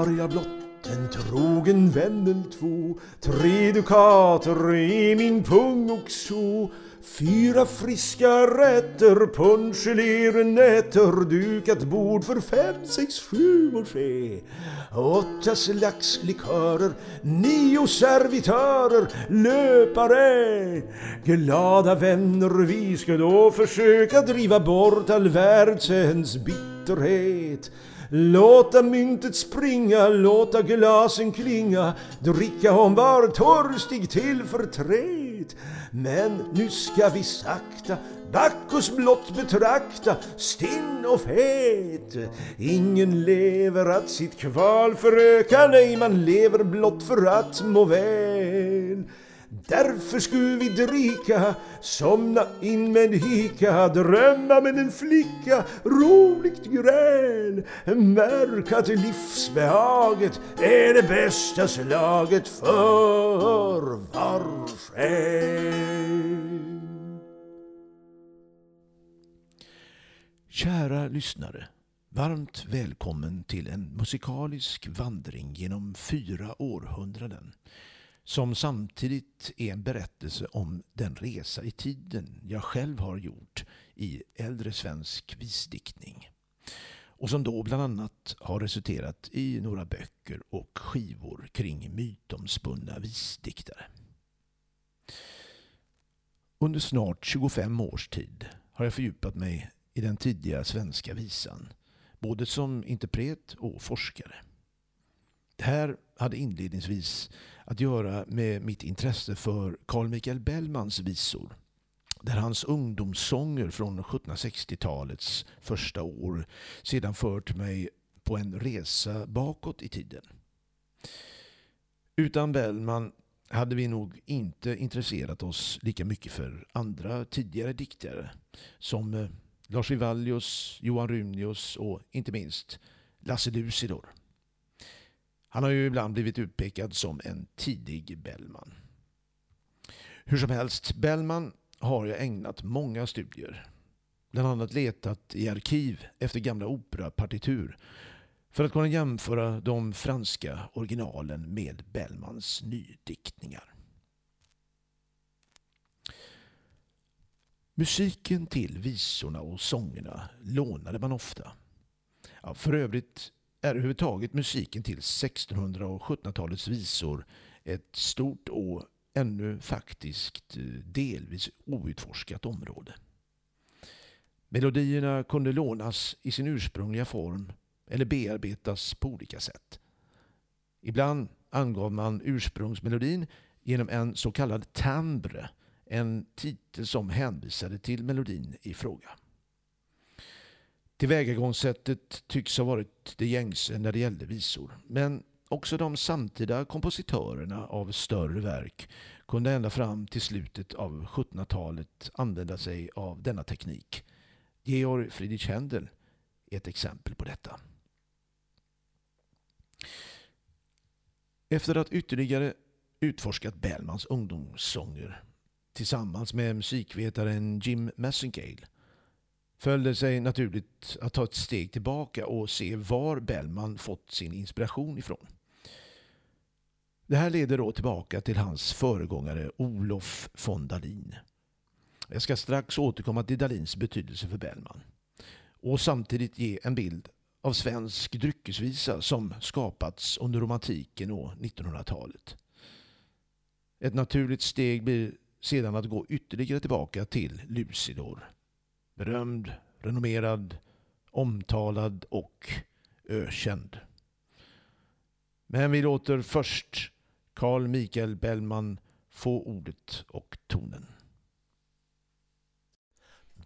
har jag blott en trogen vän eller två. Tre dukater i min pung och så. Fyra friska rätter, punsch, nätter. Dukat bord för fem, sex, sju moché Åtta slags likörer, nio servitörer. Löpare, glada vänner. Vi ska då försöka driva bort all världsens bitterhet. Låta myntet springa, låta glasen klinga, dricka om var törstig till förtret. Men nu ska vi sakta Bacchus blott betrakta, stinn och fet. Ingen lever att sitt kval föröka, nej man lever blott för att må väl. Därför skulle vi dricka, somna in med en hika, drömma med en flicka, roligt gräl. Märk att livsbehaget är det bästa slaget för var själ. Kära lyssnare, varmt välkommen till en musikalisk vandring genom fyra århundraden som samtidigt är en berättelse om den resa i tiden jag själv har gjort i äldre svensk visdiktning. Och som då bland annat har resulterat i några böcker och skivor kring mytomspunna visdiktare. Under snart 25 års tid har jag fördjupat mig i den tidiga svenska visan, både som interpret och forskare. Det här hade inledningsvis att göra med mitt intresse för Carl Michael Bellmans visor där hans ungdomssånger från 1760-talets första år sedan fört mig på en resa bakåt i tiden. Utan Bellman hade vi nog inte intresserat oss lika mycket för andra tidigare diktare som eh, Lars Vivallius, Johan Runius och inte minst Lasse Lucidor. Han har ju ibland blivit utpekad som en tidig Bellman. Hur som helst, Bellman har jag ägnat många studier. Bland annat letat i arkiv efter gamla operapartitur för att kunna jämföra de franska originalen med Bellmans nydiktningar. Musiken till visorna och sångerna lånade man ofta. Ja, för övrigt är överhuvudtaget musiken till 1600 och 1700-talets visor ett stort och ännu faktiskt eh, delvis outforskat område. Melodierna kunde lånas i sin ursprungliga form eller bearbetas på olika sätt. Ibland angav man ursprungsmelodin genom en så kallad timbre, en titel som hänvisade till melodin i fråga. Tillvägagångssättet tycks ha varit det gängse när det gällde visor. Men också de samtida kompositörerna av större verk kunde ända fram till slutet av 1700-talet använda sig av denna teknik. Georg Friedrich Händel är ett exempel på detta. Efter att ytterligare utforskat Bellmans ungdomssånger tillsammans med musikvetaren Jim Messingale föll det sig naturligt att ta ett steg tillbaka och se var Bellman fått sin inspiration ifrån. Det här leder då tillbaka till hans föregångare Olof von Dalin. Jag ska strax återkomma till Dalins betydelse för Bellman och samtidigt ge en bild av svensk dryckesvisa som skapats under romantiken och 1900-talet. Ett naturligt steg blir sedan att gå ytterligare tillbaka till Lucidor berömd, renommerad, omtalad och ökänd. Men vi låter först Carl Michael Bellman få ordet och tonen.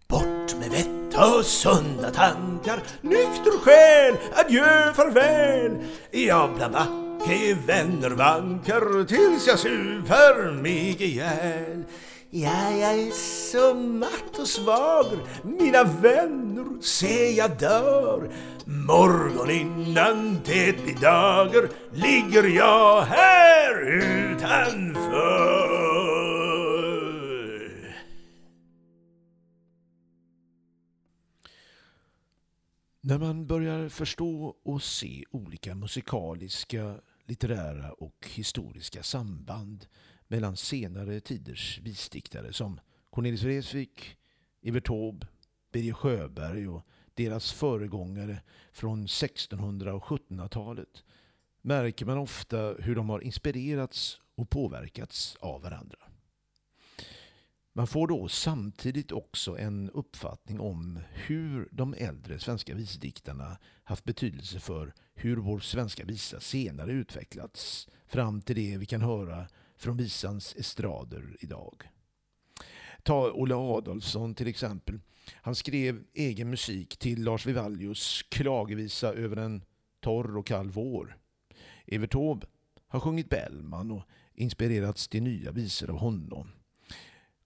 Bort med vett och sunda tankar, nykter själ, adjö, farväl. Jag bland backe vänner vankar tills jag super mig ihjäl. Ja, jag är så matt och svag, mina vänner, se jag dör. Morgon innan det blir dagar ligger jag här utanför. När man börjar förstå och se olika musikaliska, litterära och historiska samband mellan senare tiders visdiktare som Cornelis Vreeswijk, Evert Taube, Birger Sjöberg och deras föregångare från 1600 och 1700-talet märker man ofta hur de har inspirerats och påverkats av varandra. Man får då samtidigt också en uppfattning om hur de äldre svenska visdiktarna haft betydelse för hur vår svenska visa senare utvecklats fram till det vi kan höra från visans estrader idag. Ta Olle Adolfsson till exempel. Han skrev egen musik till Lars Vivaldius klagevisa över en torr och kall vår. Evert Taube har sjungit Bellman och inspirerats till nya visor av honom.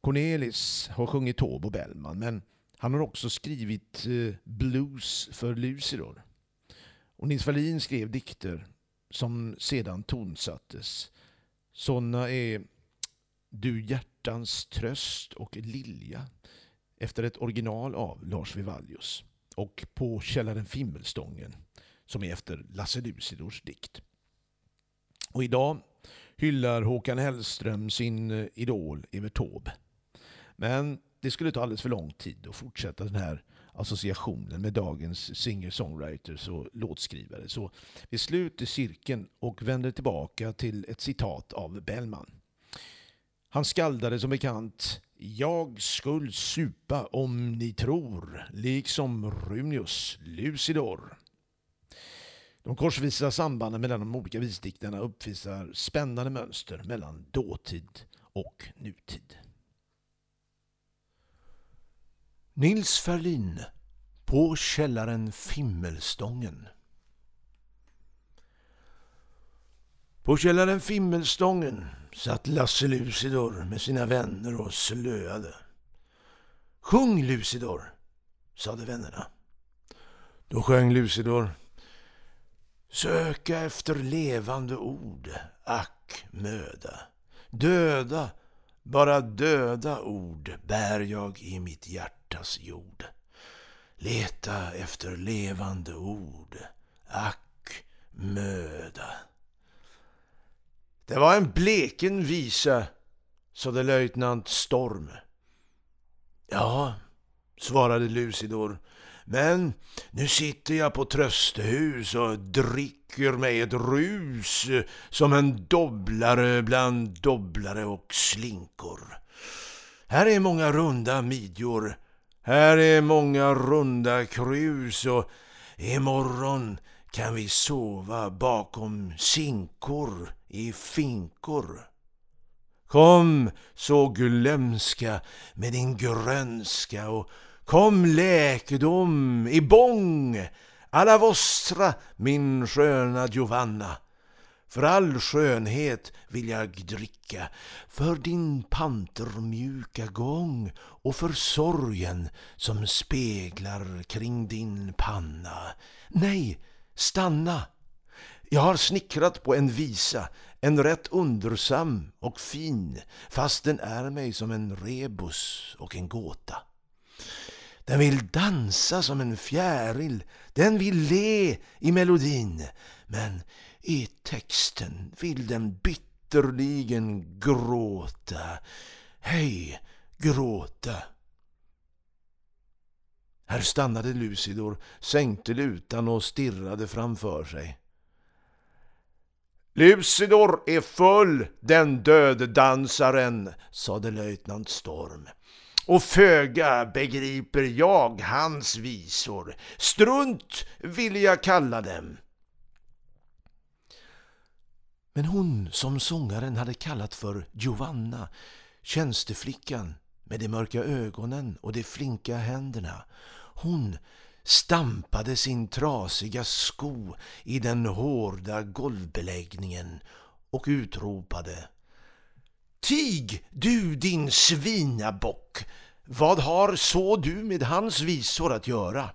Cornelis har sjungit Taube och Bellman men han har också skrivit eh, blues för Lucidor. Och Nils Wallin skrev dikter som sedan tonsattes. Sådana är Du hjärtans tröst och lilja efter ett original av Lars Vivaldius och På källaren Fimmelstången som är efter Lasse Lucidors dikt. Och idag hyllar Håkan Hellström sin eh, idol Evert Taube. Men det skulle ta alldeles för lång tid att fortsätta den här associationen med dagens singer-songwriters och låtskrivare. Så vi sluter cirkeln och vänder tillbaka till ett citat av Bellman. Han skaldade som bekant Jag skulle supa om ni tror, liksom Runius Lucidor. De korsvisa sambanden mellan de olika visdikterna uppvisar spännande mönster mellan dåtid och nutid. Nils Ferlin På källaren Fimmelstången På källaren Fimmelstången satt Lasse Lucidor med sina vänner och slöade. Sjung Lucidor, sade vännerna. Då sjöng Lucidor Söka efter levande ord, ack möda. Döda, bara döda ord bär jag i mitt hjärta hjärtas jord. Leta efter levande ord, ack möda. Det var en bleken visa, sade löjtnant Storm. Ja, svarade Lucidor men nu sitter jag på tröstehus och dricker mig ett rus som en dobblare bland dobblare och slinkor. Här är många runda midjor. Här är många runda krus och imorgon kan vi sova bakom sinkor i finkor. Kom så glömska med din grönska och Kom läkedom i bång, alla vostra, min sköna Giovanna. För all skönhet vill jag dricka, för din pantermjuka gång och för sorgen som speglar kring din panna. Nej, stanna! Jag har snickrat på en visa, en rätt undersam och fin, fast den är mig som en rebus och en gåta. Den vill dansa som en fjäril, den vill le i melodin. Men i texten vill den bitterligen gråta. Hej, gråta. Här stannade Lucidor, sänkte lutan och stirrade framför sig. Lucidor är full, den döddansaren, sade löjtnant Storm och föga begriper jag hans visor. Strunt vill jag kalla dem. Men hon som sångaren hade kallat för Giovanna, tjänsteflickan med de mörka ögonen och de flinka händerna, hon stampade sin trasiga sko i den hårda golvbeläggningen och utropade Tig, du din svinabock! Vad har så du med hans visor att göra?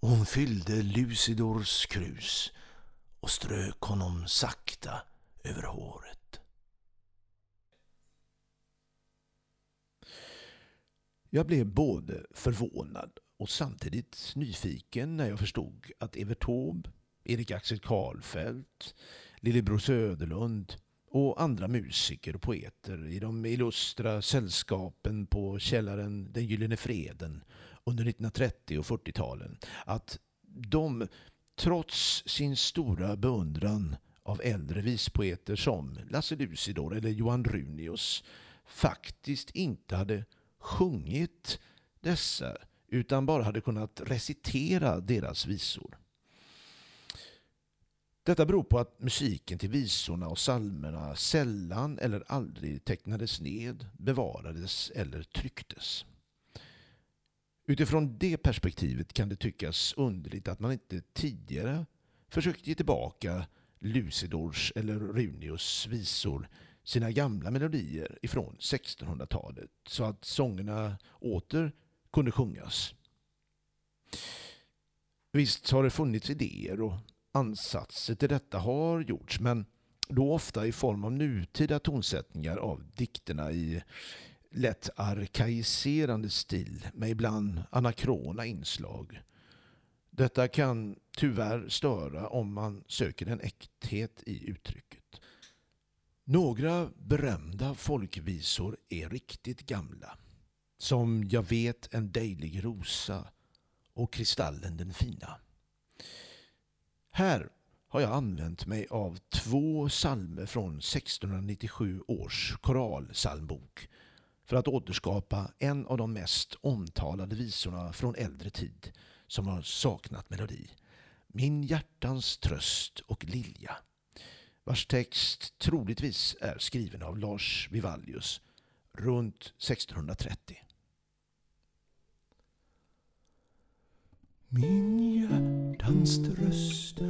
Hon fyllde Lucidors krus och strök honom sakta över håret. Jag blev både förvånad och samtidigt nyfiken när jag förstod att Evert Taube, Erik Axel Karlfeldt, Lillebror Söderlund och andra musiker och poeter i de illustra sällskapen på källaren Den Gyllene Freden under 1930 och 40-talen att de, trots sin stora beundran av äldre vispoeter som Lasse Lucidor eller Johan Runius faktiskt inte hade sjungit dessa utan bara hade kunnat recitera deras visor. Detta beror på att musiken till visorna och salmerna sällan eller aldrig tecknades ned, bevarades eller trycktes. Utifrån det perspektivet kan det tyckas underligt att man inte tidigare försökt ge tillbaka Lucidors eller Runius visor sina gamla melodier ifrån 1600-talet så att sångerna åter kunde sjungas. Visst har det funnits idéer och ansatser till detta har gjorts men då ofta i form av nutida tonsättningar av dikterna i lätt arkaiserande stil med ibland anakrona inslag. Detta kan tyvärr störa om man söker en äkthet i uttrycket. Några berömda folkvisor är riktigt gamla. Som Jag vet en dejlig rosa och Kristallen den fina. Här har jag använt mig av två salmer från 1697 års koralsalmbok för att återskapa en av de mest omtalade visorna från äldre tid som har saknat melodi. Min hjärtans tröst och lilja vars text troligtvis är skriven av Lars Vivaldius runt 1630. Min hjärtans tröst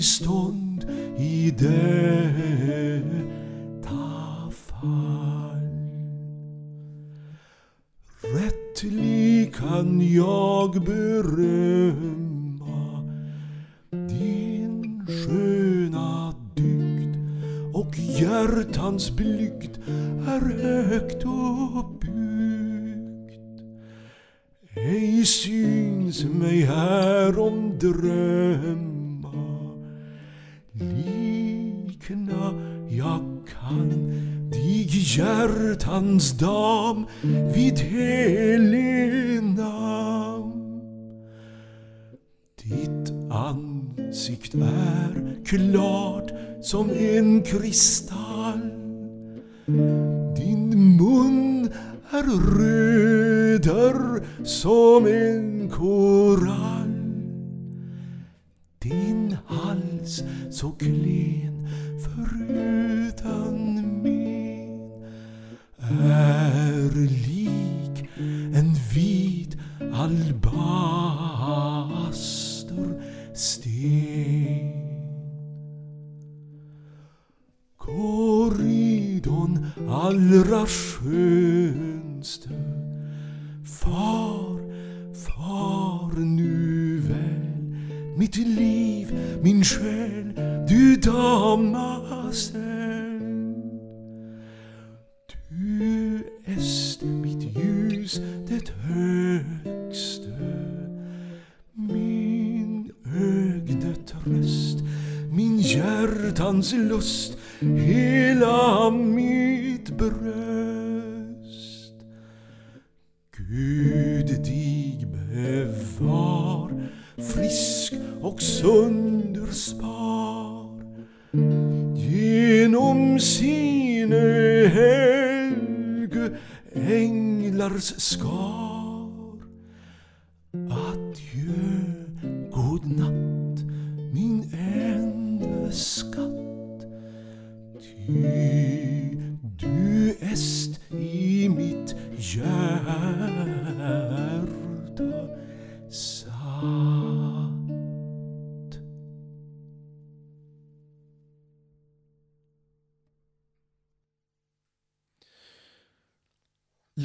bistånd i detta hjärtans dam vid Helena. Ditt ansikt är klart som en kristall. Din mun är röder som en korall. Din hals så klen förut var frisk och sund spar genom sine helge änglars skar.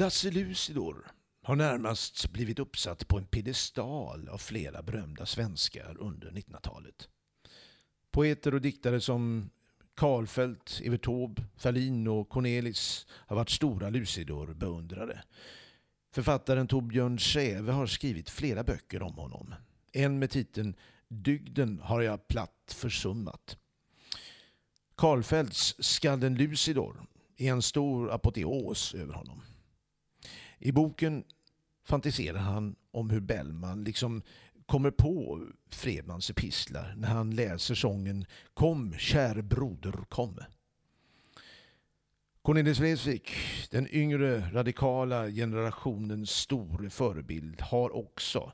Lasse Lucidor har närmast blivit uppsatt på en piedestal av flera berömda svenskar under 1900-talet. Poeter och diktare som Karlfeldt, Evert Taube, Ferlin och Cornelis har varit stora Lucidor-beundrare. Författaren Torbjörn Säve har skrivit flera böcker om honom. En med titeln Dygden har jag platt försummat. Karlfeldts Skalden Lucidor är en stor apoteos över honom. I boken fantiserar han om hur Bellman liksom kommer på Fredmans epistlar när han läser sången Kom, kär broder, kom. Cornelis Vreeswijk, den yngre radikala generationens store förebild, har också,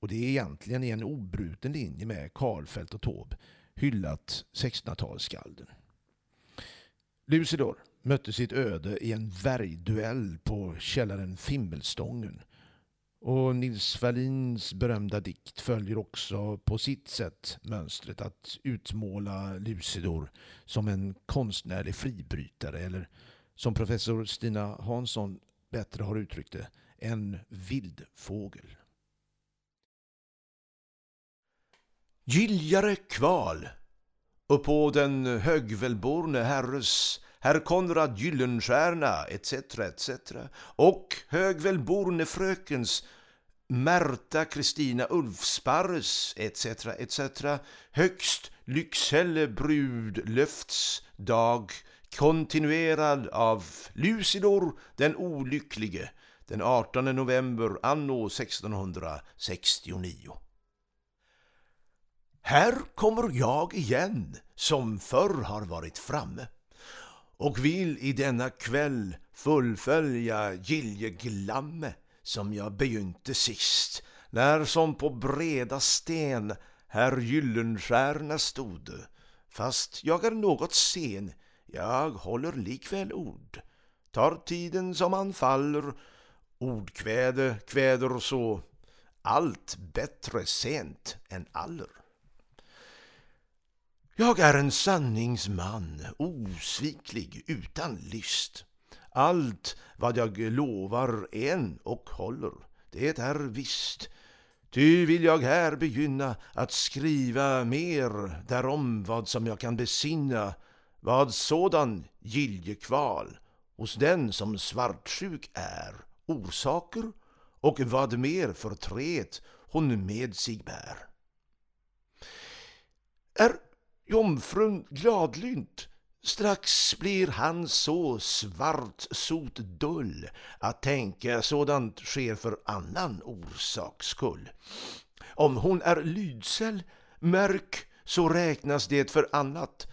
och det är egentligen i en obruten linje med Karlfeldt och Taube, hyllat 1600-talsskalden. Lucidor mötte sitt öde i en värjduell på källaren Fimmelstången. Och Nils Ferlins berömda dikt följer också på sitt sätt mönstret att utmåla Lucidor som en konstnärlig fribrytare eller som professor Stina Hansson bättre har uttryckt det, en vildfågel. Giljare kval uppå den högvälborne herres herr Konrad Gyllenstierna etc. etc. och högvälborne frökens Märta Kristina Ulfsparres etc. etc. högst Lycksele brud löftsdag kontinuerad av Lucidor den olycklige den 18 november anno 1669. Här kommer jag igen som förr har varit framme och vill i denna kväll fullfölja giljeglamme som jag begynte sist. När som på breda sten herr Gyllenstierna stod. Fast jag är något sen jag håller likväl ord. Tar tiden som han faller ordkväde kväder så allt bättre sent än aller jag är en sanningsman, osviklig, utan list. Allt vad jag lovar en och håller, det är visst. Ty vill jag här begynna att skriva mer därom vad som jag kan besinna, vad sådan giljekval hos den som svartsjuk är orsaker och vad mer förtret hon med sig bär. Är Jomfrun gladlynt, strax blir han så svart sot dull att tänka sådant sker för annan orsaks skull. Om hon är lydsel, mörk, så räknas det för annat.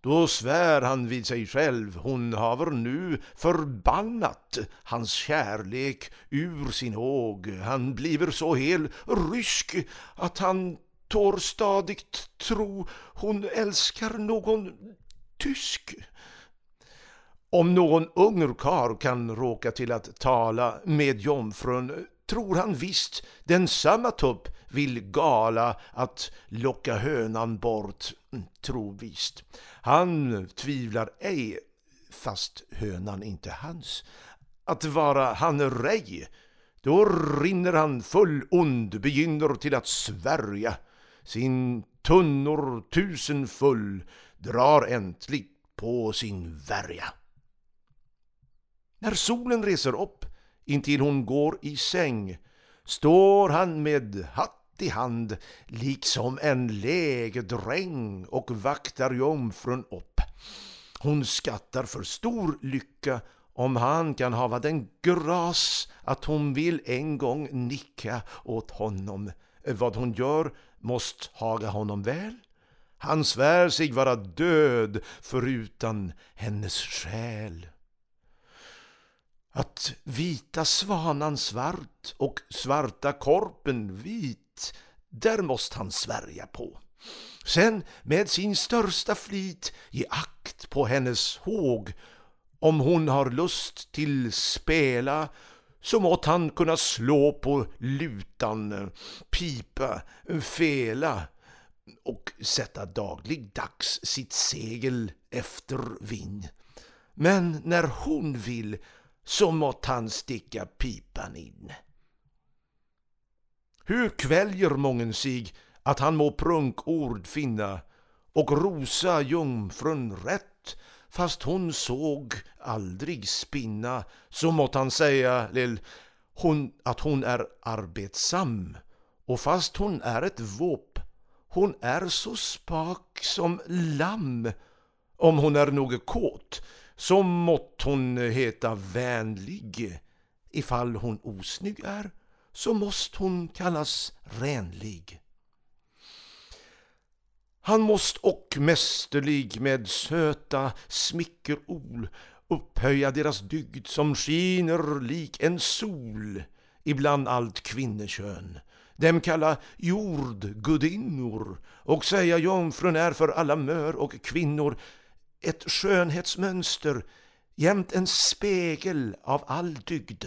Då svär han vid sig själv, hon haver nu förbannat hans kärlek ur sin håg. Han bliver så hel rysk att han tårstadigt tro hon älskar någon tysk. Om någon ungerkar kan råka till att tala med jomfrun tror han visst den samma tupp vill gala att locka hönan bort, tro visst. Han tvivlar ej, fast hönan inte hans, att vara han rej. Då rinner han full ond, begynner till att svärja sin tunnor tusen full drar äntligt på sin värja. När solen reser upp intill hon går i säng står han med hatt i hand liksom en lägedräng och vaktar jungfrun upp. Hon skattar för stor lycka om han kan hava den gras att hon vill en gång nicka åt honom. Vad hon gör måste haga honom väl Han svär sig vara död förutan hennes själ. Att vita svanan svart och svarta korpen vit, där måste han svärja på. Sen med sin största flit ge akt på hennes håg. Om hon har lust till spela så måtte han kunna slå på lutan, pipa, fela och sätta dagligdags sitt segel efter vind. Men när hon vill så måtte han sticka pipan in. Hur kväljer mången sig att han må prunkord finna och rosa jungfrun rätt fast hon såg aldrig spinna så måtte han säga lill, hon, att hon är arbetsam. Och fast hon är ett våp hon är så spak som lamm. Om hon är något kåt så mått hon heta vänlig. Ifall hon osnygg är så måste hon kallas renlig. Han måste och mästerlig med söta smickerol upphöja deras dygd som skiner lik en sol ibland allt kvinnekön. Dem kalla jordgudinnor och säga jungfrun är för alla mör och kvinnor ett skönhetsmönster jämt en spegel av all dygd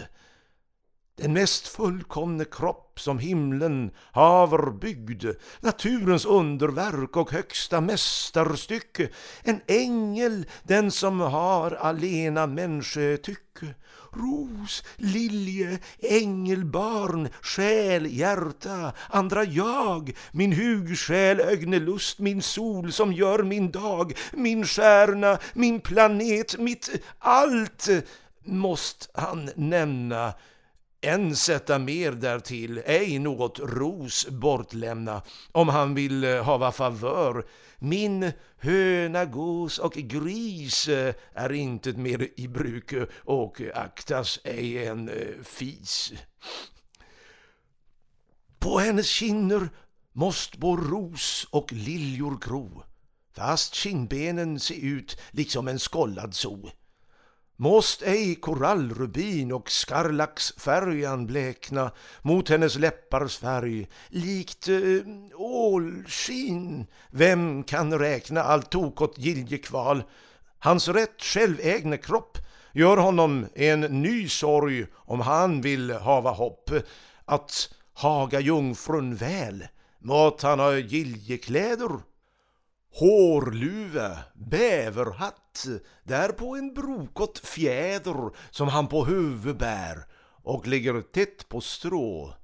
den mest fullkomne kropp som himlen haver byggd, naturens underverk och högsta mästerstycke, en ängel, den som har alena människotycke. Ros, lilje, ängelbarn, själ, hjärta, andra jag, min hugsjäl, ögnelust, min sol som gör min dag, min stjärna, min planet, mitt allt måste han nämna än sätta mer därtill, ej något ros bortlämna, om han vill eh, hava favör. Min höna, gås och gris eh, är inte mer i bruk eh, och aktas ej en fis. På hennes kinner måste vår ros och liljor gro, fast kindbenen se ut liksom en skollad so. Måst ej korallrubin och skarlaxfärjan blekna mot hennes läppars färg, likt eh, ålskin. Vem kan räkna allt tokot giljekval? Hans rätt självägne kropp gör honom en ny sorg om han vill hava hopp att haga jungfrun väl. Måt han ha giljekläder hårluva, bäverhatt, därpå en brokott fjäder som han på huvud bär och ligger tätt på strå.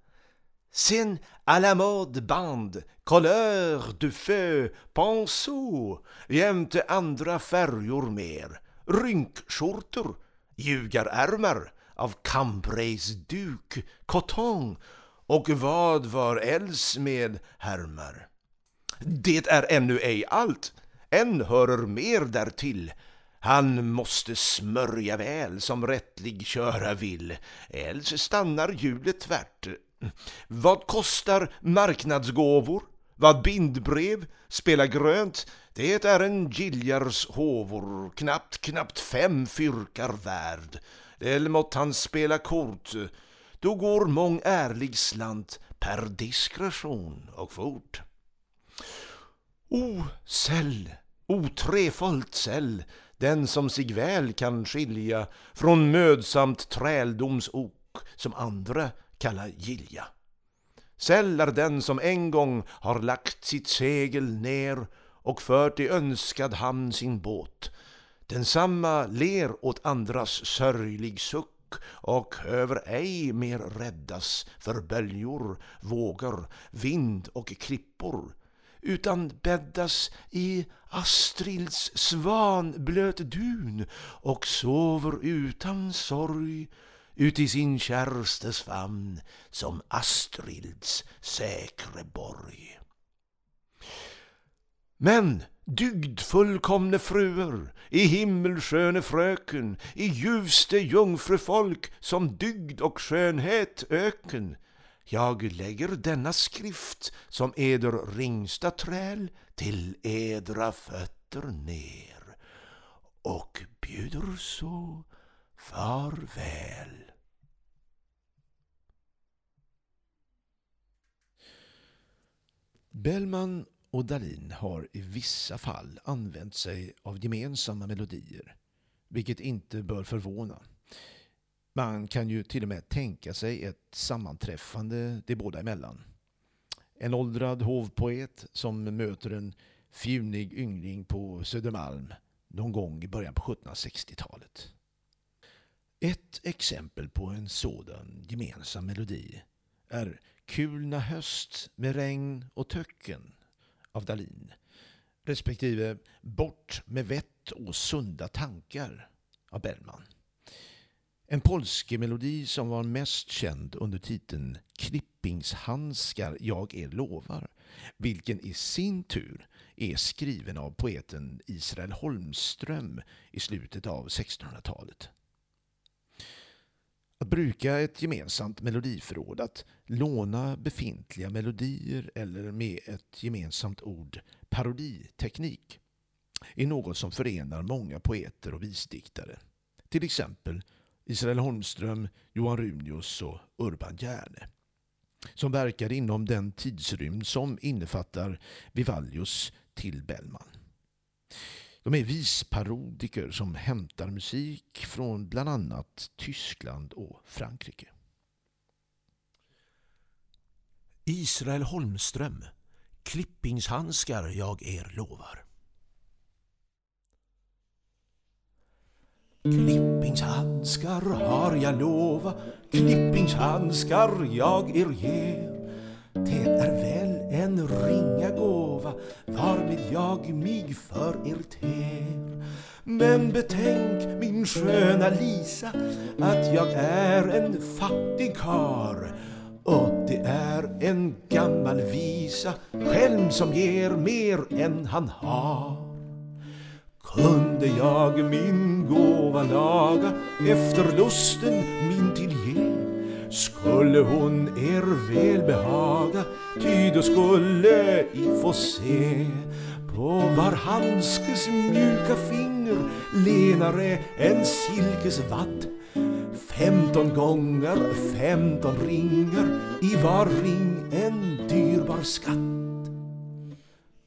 Sen à la mode band, couleur du feu, pinceau jämte andra färjor mer, rynkskjortor, ljugarärmar av Cambrays duk, coton och vad var els med härmar. Det är ännu ej allt, än hörer mer därtill. Han måste smörja väl som rättlig köra vill, else stannar hjulet tvärt. Vad kostar marknadsgåvor? Vad bindbrev? Spela grönt? Det är en giljars håvor, knappt, knappt fem fyrkar värd. Eller mått han spela kort, då går mång ärlig slant per diskretion och fort. O säll, o trefalt säll, den som sig väl kan skilja från mödsamt träldomsok som andra kalla gilja. Säll är den som en gång har lagt sitt segel ner och fört i önskad hamn sin båt. Densamma ler åt andras sörjlig suck och över ej mer räddas för böljor, vågor, vind och klippor utan bäddas i Astrilds svanblöt dun och sover utan sorg ut i sin kärstes famn som Astrilds säkre borg. Men dygdfullkomne fruer, i himmelsköne fröken, i ljuvste jungfrufolk som dygd och skönhet öken, jag lägger denna skrift som eder ringsta träl till edra fötter ner och bjuder så farväl. Bellman och Dalin har i vissa fall använt sig av gemensamma melodier, vilket inte bör förvåna. Man kan ju till och med tänka sig ett sammanträffande de båda emellan. En åldrad hovpoet som möter en fjunig yngling på Södermalm någon gång i början på 1760-talet. Ett exempel på en sådan gemensam melodi är Kulna höst med regn och töcken av Dalin respektive Bort med vett och sunda tankar av Bellman. En polskemelodi som var mest känd under titeln Klippingshandskar jag er lovar, vilken i sin tur är skriven av poeten Israel Holmström i slutet av 1600-talet. Att bruka ett gemensamt melodiförråd, att låna befintliga melodier eller med ett gemensamt ord paroditeknik är något som förenar många poeter och visdiktare. Till exempel Israel Holmström, Johan Runius och Urban Järne som verkar inom den tidsrymd som innefattar Vivaldius till Bellman. De är visparodiker som hämtar musik från bland annat Tyskland och Frankrike. Israel Holmström Klippingshandskar jag er lovar. Klippingshandskar har jag lova, klippingshandskar jag er ger. Det är väl en ringa gåva, varmed jag mig för er ter. Men betänk min sköna Lisa, att jag är en fattig kar och det är en gammal visa, skälm som ger mer än han har. Kunde jag min gåva laga efter lusten min till ge? Skulle hon er väl behaga ty då skulle I få se på var handskes mjuka finger lenare än silkesvadd Femton gånger femton ringar i var ring en dyrbar skatt.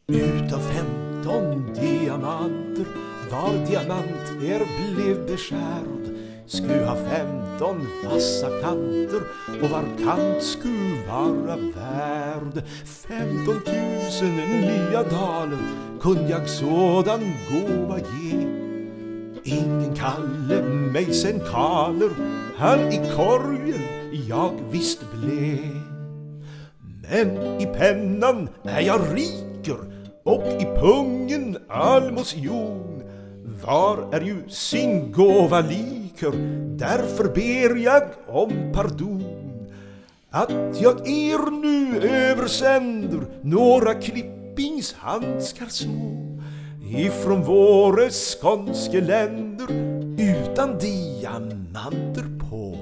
Utav femton diamanter var diamant er blev beskärd. Sku ha femton vassa kanter och var kant sku vara värd. Femton tusen nya daler kun jag sådan gåva ge. Ingen kalle mig sen kaler han i korgen jag visst blev Men i pennan är jag riker och i pungen almosjon. var är ju sin gåva liker därför ber jag om pardon att jag er nu översänder några klippingshandskar små ifrån våra skånske länder utan diamanter på.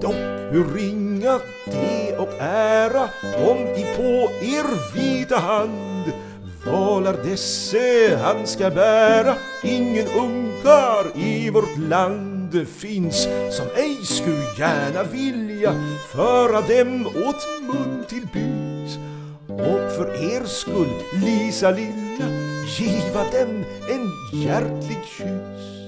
Dock hur ringa det och ära om i på er vita hand vålar desse han ska bära ingen ungkar i vårt land finns som ej skulle gärna vilja föra dem åt mun till bys och för er skull, Lisa lilla, giva dem en hjärtlig kyss.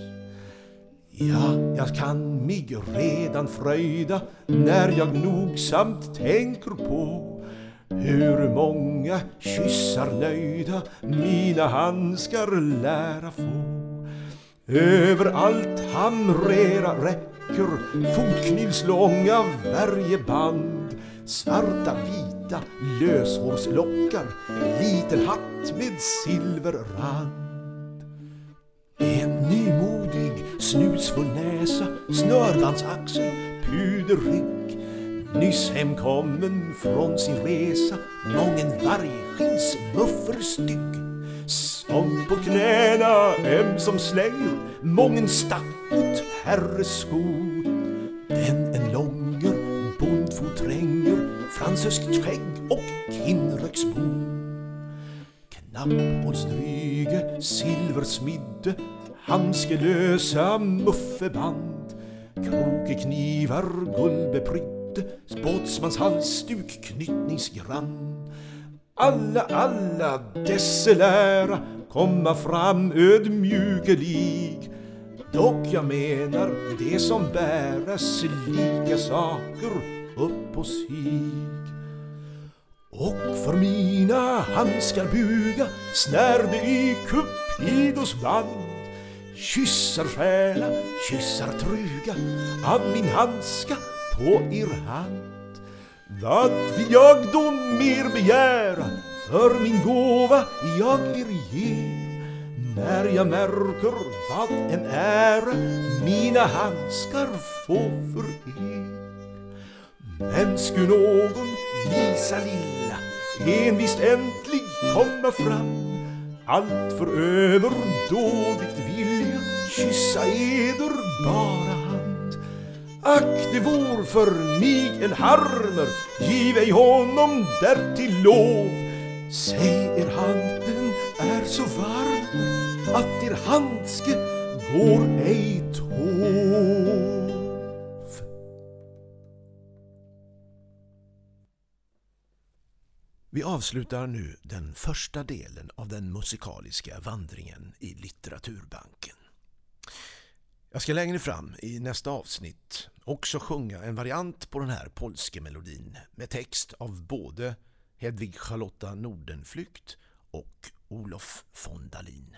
Ja, jag kan mig redan fröjda när jag nogsamt tänker på hur många kyssar nöjda mina handskar lära få. Överallt hamrera räcker fotknivslånga värjeband svarta vita löshårslockar liten hatt med silverrand. En nymodig snusfull näsa, snörbandsaxel, puderrygg Nyss hemkommen från sin resa mången vargskins mufferstygg som på knäna ömsom slänger mången stackot herresko den en långer bondfot tränger Fransöskt skägg och kinnröksbo. Knapphålsdryge, silversmidde, handskelösa muffeband, krokeknivar guldbeprydde, båtsmans halsduk knytningsgrann. Alla, alla desse lära komma fram ödmjukelig Dock jag menar det som bäras lika saker upp på sig. Och för mina handskar buga snärde i Cupidos band Kyssar stjäla, kyssar truga av min handska på er hand Vad vill jag då mer begära för min gåva jag er ger när jag märker vad en ära mina handskar få för er. Men skulle någon visa lilla envist äntlig komma fram allt för överdådigt vilja kyssa eder bara. Ack, det vore för mig en harmer, giv ej honom därtill lov. Säg er hand, den är så varm att er handske går ej tov. Vi avslutar nu den första delen av den musikaliska vandringen i litteraturbanken. Jag ska längre fram i nästa avsnitt också sjunga en variant på den här polske melodin med text av både Hedvig Charlotta Nordenflykt och Olof von Dalin.